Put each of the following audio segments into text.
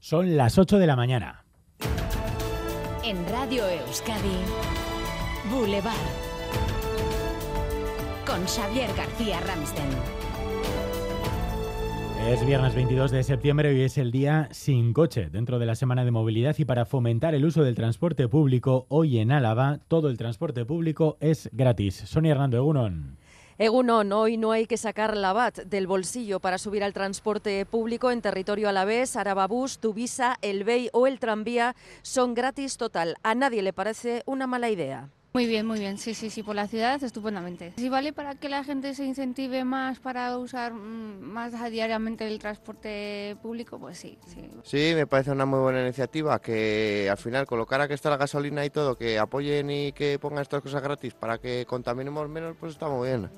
Son las 8 de la mañana. En Radio Euskadi, Boulevard. Con Xavier García Ramsten. Es viernes 22 de septiembre y es el día sin coche dentro de la semana de movilidad y para fomentar el uso del transporte público, hoy en Álava todo el transporte público es gratis. Sonia Hernando Egunon. Egunon, hoy no hay que sacar la BAT del bolsillo para subir al transporte público en territorio alavés. Arababús, Tuvisa, el BEI o el tranvía son gratis total. A nadie le parece una mala idea. Muy bien, muy bien, sí, sí, sí, por la ciudad estupendamente. Si vale para que la gente se incentive más para usar mm, más diariamente el transporte público, pues sí, sí. Sí, me parece una muy buena iniciativa que al final colocar a que está la gasolina y todo, que apoyen y que pongan estas cosas gratis para que contaminemos menos, pues está muy bien.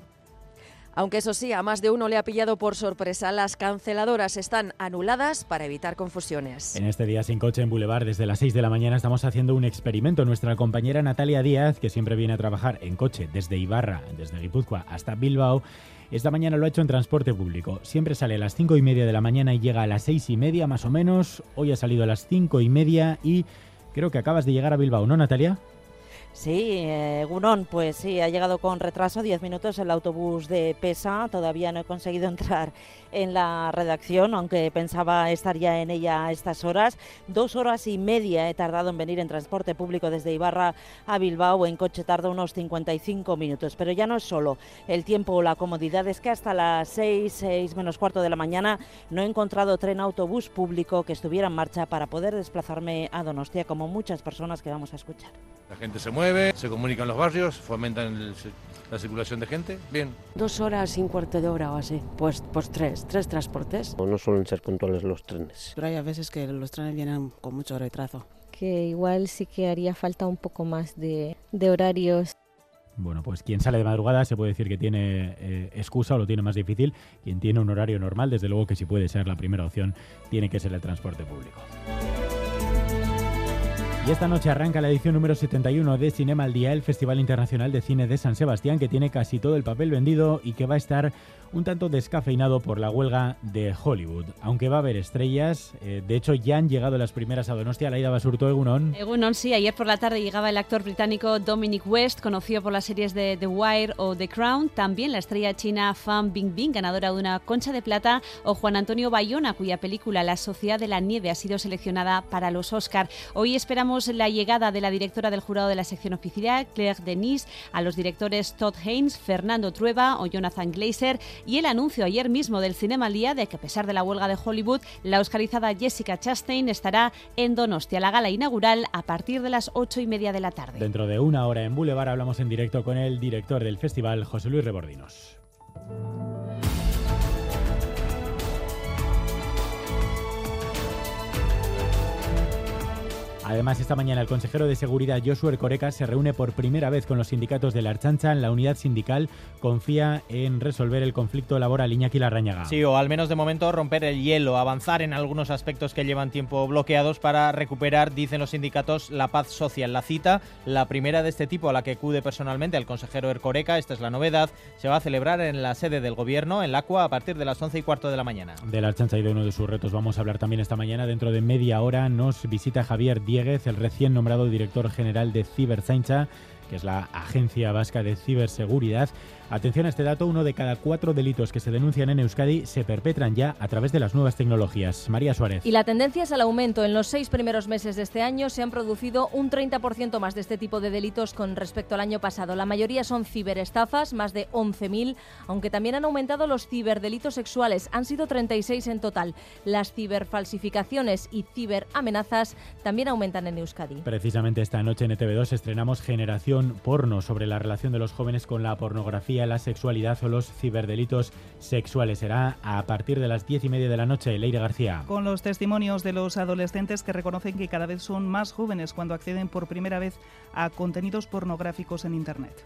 Aunque eso sí, a más de uno le ha pillado por sorpresa, las canceladoras están anuladas para evitar confusiones. En este día sin coche en Boulevard, desde las 6 de la mañana, estamos haciendo un experimento. Nuestra compañera Natalia Díaz, que siempre viene a trabajar en coche desde Ibarra, desde Guipúzcoa hasta Bilbao, esta mañana lo ha hecho en transporte público. Siempre sale a las 5 y media de la mañana y llega a las 6 y media más o menos. Hoy ha salido a las 5 y media y creo que acabas de llegar a Bilbao, ¿no, Natalia? Sí, eh, Gunón, pues sí, ha llegado con retraso, 10 minutos el autobús de Pesa, todavía no he conseguido entrar en la redacción, aunque pensaba estar ya en ella a estas horas. Dos horas y media he tardado en venir en transporte público desde Ibarra a Bilbao, en coche tarda unos 55 minutos, pero ya no es solo el tiempo o la comodidad, es que hasta las 6, 6 menos cuarto de la mañana no he encontrado tren autobús público que estuviera en marcha para poder desplazarme a Donostia, como muchas personas que vamos a escuchar. La gente se mueve, se comunican los barrios, fomentan el- la circulación de gente. Bien. Dos horas y un cuarto de hora o así. Pues, pues tres, tres transportes. No suelen ser puntuales los trenes. Pero hay a veces que los trenes vienen con mucho retraso. que igual sí que haría falta un poco más de, de horarios. Bueno, pues quien sale de madrugada se puede decir que tiene eh, excusa o lo tiene más difícil. Quien tiene un horario normal, desde luego que si puede ser la primera opción, tiene que ser el transporte público. Y esta noche arranca la edición número 71 de Cinema al Día, el Festival Internacional de Cine de San Sebastián, que tiene casi todo el papel vendido y que va a estar un tanto descafeinado por la huelga de Hollywood. Aunque va a haber estrellas, eh, de hecho ya han llegado las primeras a Donostia, Laida Basurto Egunon. Egunon, sí, ayer por la tarde llegaba el actor británico Dominic West, conocido por las series de The Wire o The Crown, también la estrella china Fan Bingbing, ganadora de una concha de plata, o Juan Antonio Bayona, cuya película La Sociedad de la Nieve ha sido seleccionada para los Oscar. Hoy esperamos la llegada de la directora del jurado de la sección oficial, Claire Denis, a los directores Todd Haynes, Fernando Trueba o Jonathan Glazer y el anuncio ayer mismo del Cinema Día de que a pesar de la huelga de Hollywood, la oscarizada Jessica Chastain estará en Donostia, la gala inaugural, a partir de las ocho y media de la tarde. Dentro de una hora en Boulevard hablamos en directo con el director del festival, José Luis Rebordinos. Además, esta mañana el consejero de Seguridad Joshua Ercoreca se reúne por primera vez con los sindicatos de la Archancha. La unidad sindical confía en resolver el conflicto laboral Iñaki Larrañaga. Sí, o al menos de momento romper el hielo, avanzar en algunos aspectos que llevan tiempo bloqueados para recuperar, dicen los sindicatos, la paz social. La cita, la primera de este tipo a la que acude personalmente el consejero Ercoreca, esta es la novedad, se va a celebrar en la sede del gobierno, en la ACUA, a partir de las 11 y cuarto de la mañana. De la Archancha y de uno de sus retos vamos a hablar también esta mañana. Dentro de media hora nos visita Javier El recién nombrado director general de Ciberzaincha, que es la agencia vasca de ciberseguridad. Atención a este dato, uno de cada cuatro delitos que se denuncian en Euskadi se perpetran ya a través de las nuevas tecnologías. María Suárez. Y la tendencia es al aumento. En los seis primeros meses de este año se han producido un 30% más de este tipo de delitos con respecto al año pasado. La mayoría son ciberestafas, más de 11.000, aunque también han aumentado los ciberdelitos sexuales. Han sido 36 en total. Las ciberfalsificaciones y ciberamenazas también aumentan en Euskadi. Precisamente esta noche en ETV2 estrenamos Generación Porno sobre la relación de los jóvenes con la pornografía, la sexualidad o los ciberdelitos sexuales. Será a partir de las diez y media de la noche. Leire García. Con los testimonios de los adolescentes que reconocen que cada vez son más jóvenes cuando acceden por primera vez a contenidos pornográficos en Internet.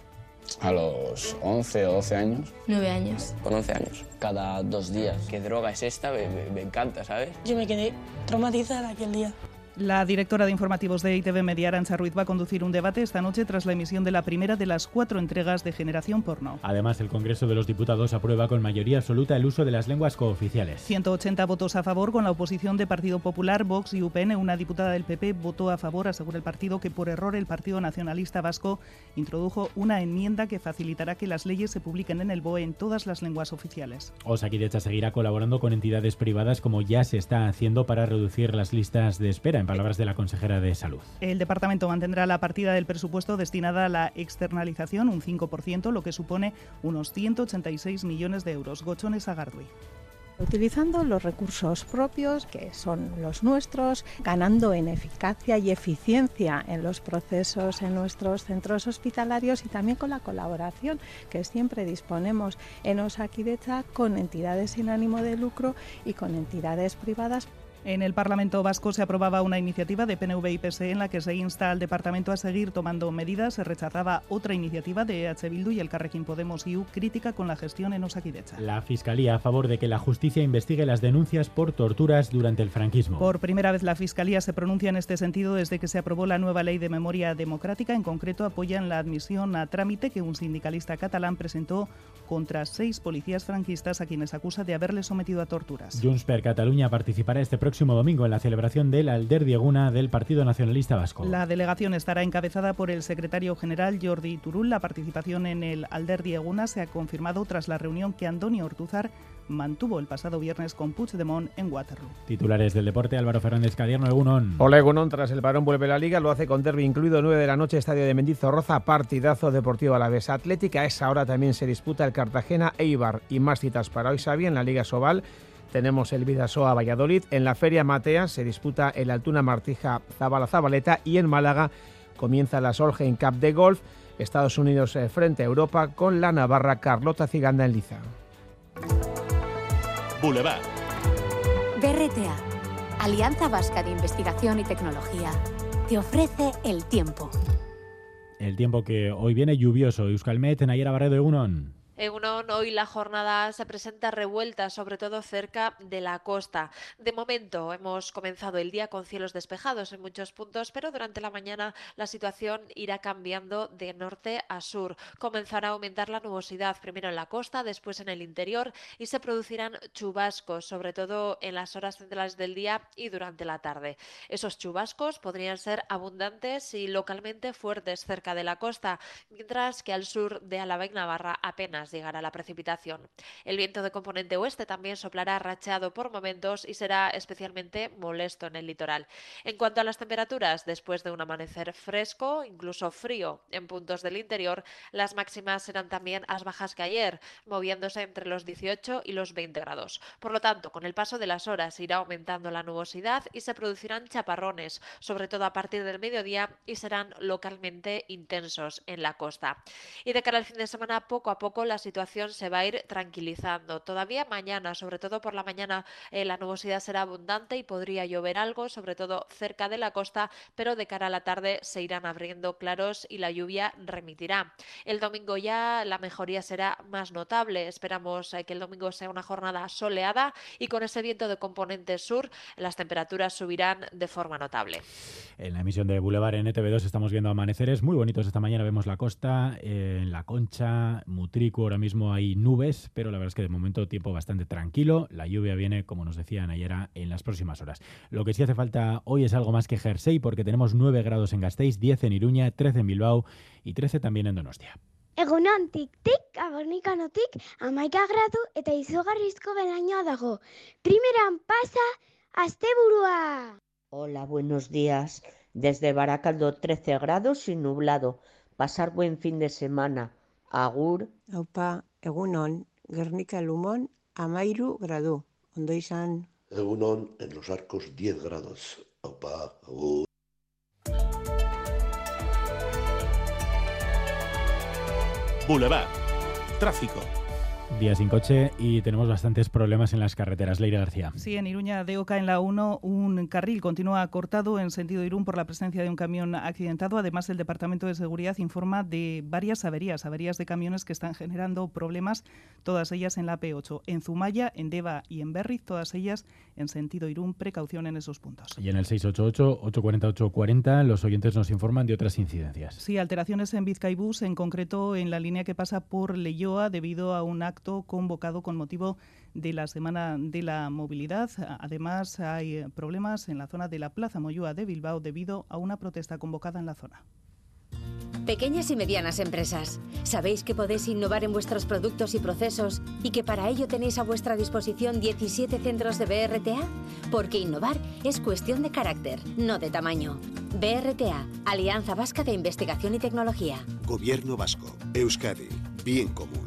A los 11 o 12 años. 9 años. Con 11 años. Cada dos días. ¿Qué droga es esta? Me, me- me encanta, ¿sabes? Yo me quedé traumatizada aquel día. La directora de informativos de ITV Media, Arancha Ruiz, va a conducir un debate esta noche tras la emisión de la primera de las cuatro entregas de Generación Porno. Además, el Congreso de los Diputados aprueba con mayoría absoluta el uso de las lenguas cooficiales. 180 votos a favor con la oposición de Partido Popular, Vox y UPN. Una diputada del PP votó a favor, asegura el partido, que por error el Partido Nacionalista Vasco introdujo una enmienda que facilitará que las leyes se publiquen en el BOE en todas las lenguas oficiales. Osakidecha seguirá colaborando con entidades privadas como ya se está haciendo para reducir las listas de espera, palabras de la consejera de Salud. El departamento mantendrá la partida del presupuesto destinada a la externalización, un 5%, lo que supone unos 186 millones de euros. Gochones Agardui utilizando los recursos propios, que son los nuestros, ganando en eficacia y eficiencia en los procesos en nuestros centros hospitalarios y también con la colaboración que siempre disponemos en Osakidecha con entidades sin ánimo de lucro y con entidades privadas. En el Parlamento Vasco se aprobaba una iniciativa de PNV y PSE en la que se insta al departamento a seguir tomando medidas. Se rechazaba otra iniciativa de EH Bildu y el Carrequín Podemos IU crítica con la gestión en Osakidecha. La Fiscalía a favor de que la justicia investigue las denuncias por torturas durante el franquismo. Por primera vez la Fiscalía se pronuncia en este sentido desde que se aprobó la nueva ley de memoria democrática. En concreto apoyan la admisión a trámite que un sindicalista catalán presentó contra seis policías franquistas a quienes acusa de haberles sometido a torturas. Junts per Catalunya participará este próximo domingo en la celebración del Alder Dieguna del Partido Nacionalista Vasco. La delegación estará encabezada por el secretario general Jordi Turul. La participación en el Alder Dieguna se ha confirmado tras la reunión que Antonio Ortuzar mantuvo el pasado viernes con Puigdemont en Waterloo. Titulares del deporte, Álvaro Fernández Cadierno, Egunon. Hola Egunon, tras el parón vuelve la Liga, lo hace con derby incluido 9 de la noche, Estadio de Mendizorroza, partidazo deportivo a la vez Atlética. A esa hora también se disputa el Cartagena Eibar y más citas para hoy, Xavi, en la Liga Sobal. Tenemos el Vidasoa Valladolid. En la Feria Matea se disputa el Altuna Martija Zabala Zabaleta y en Málaga comienza la Solheim Cup de golf. Estados Unidos eh, frente a Europa con la Navarra Carlota Ciganda en Liza. Boulevard. BRTA, Alianza Vasca de Investigación y Tecnología, te ofrece el tiempo. El tiempo que hoy viene lluvioso. Euskalmet, Nayera Barredo, Egunon. Egunon, hoy la jornada se presenta revuelta, sobre todo cerca de la costa. De momento hemos comenzado el día con cielos despejados en muchos puntos, pero durante la mañana la situación irá cambiando de norte a sur. Comenzará a aumentar la nubosidad, primero en la costa, después en el interior, y se producirán chubascos, sobre todo en las horas centrales del día y durante la tarde. Esos chubascos podrían ser abundantes y localmente fuertes cerca de la costa, mientras que al sur de Álava y Navarra apenas llegará la precipitación. El viento de componente oeste también soplará racheado por momentos y será especialmente molesto en el litoral. En cuanto a las temperaturas, después de un amanecer fresco, incluso frío en puntos del interior, las máximas serán también más bajas que ayer, moviéndose entre los 18 y los 20 grados. Por lo tanto, con el paso de las horas irá aumentando la nubosidad y se producirán chaparrones, sobre todo a partir del mediodía y serán localmente intensos en la costa. Y de cara al fin de semana, poco a poco la la situación se va a ir tranquilizando. Todavía mañana, sobre todo por la mañana, eh, la nubosidad será abundante y podría llover algo, sobre todo cerca de la costa, pero de cara a la tarde se irán abriendo claros y la lluvia remitirá. El domingo ya la mejoría será más notable. Esperamos eh, que el domingo sea una jornada soleada y con ese viento de componente sur las temperaturas subirán de forma notable. En la emisión de Boulevard en ETV2 estamos viendo amaneceres muy bonitos. Esta mañana vemos la costa, eh, en la Concha, Mutrico, ahora mismo hay nubes, pero la verdad es que de momento tiempo bastante tranquilo. La lluvia viene, como nos decían ayer, en las próximas horas. Lo que sí hace falta hoy es algo más que jersey, porque tenemos 9 grados en Gasteiz, 10 en Iruña, 13 en Bilbao y 13 también en Donostia. Egunon, tik-tik, abornikanotik, amaika gradu eta izugarrizko belainoa dago. Primeran pasa, asteburua! Hola, buenos días. Desde Baracaldo 13 grados y nublado. Pasar buen fin de semana. Agur. Aupa, egunon, Gernika Lumón, amairu gradu. Ondo izan. Egunon, en los arcos 10 grados. Aupa, agur. Boulevard. Tráfico. Día sin coche y tenemos bastantes problemas en las carreteras. Leire García. Sí, en Iruña de Oca, en la 1, un carril continúa cortado en sentido Irún por la presencia de un camión accidentado. Además, el Departamento de Seguridad informa de varias averías, averías de camiones que están generando problemas, todas ellas en la P8, en Zumaya, en Deva y en Berriz, todas ellas en sentido Irún. Precaución en esos puntos. Y en el 688-840-840 los oyentes nos informan de otras incidencias. Sí, alteraciones en Vizcaibús, en concreto en la línea que pasa por Leyoa debido a un acto convocado con motivo de la Semana de la Movilidad. Además, hay problemas en la zona de la Plaza Moyúa de Bilbao debido a una protesta convocada en la zona. Pequeñas y medianas empresas, ¿sabéis que podéis innovar en vuestros productos y procesos y que para ello tenéis a vuestra disposición 17 centros de BRTA? Porque innovar es cuestión de carácter, no de tamaño. BRTA, Alianza Vasca de Investigación y Tecnología. Gobierno Vasco, Euskadi, bien común.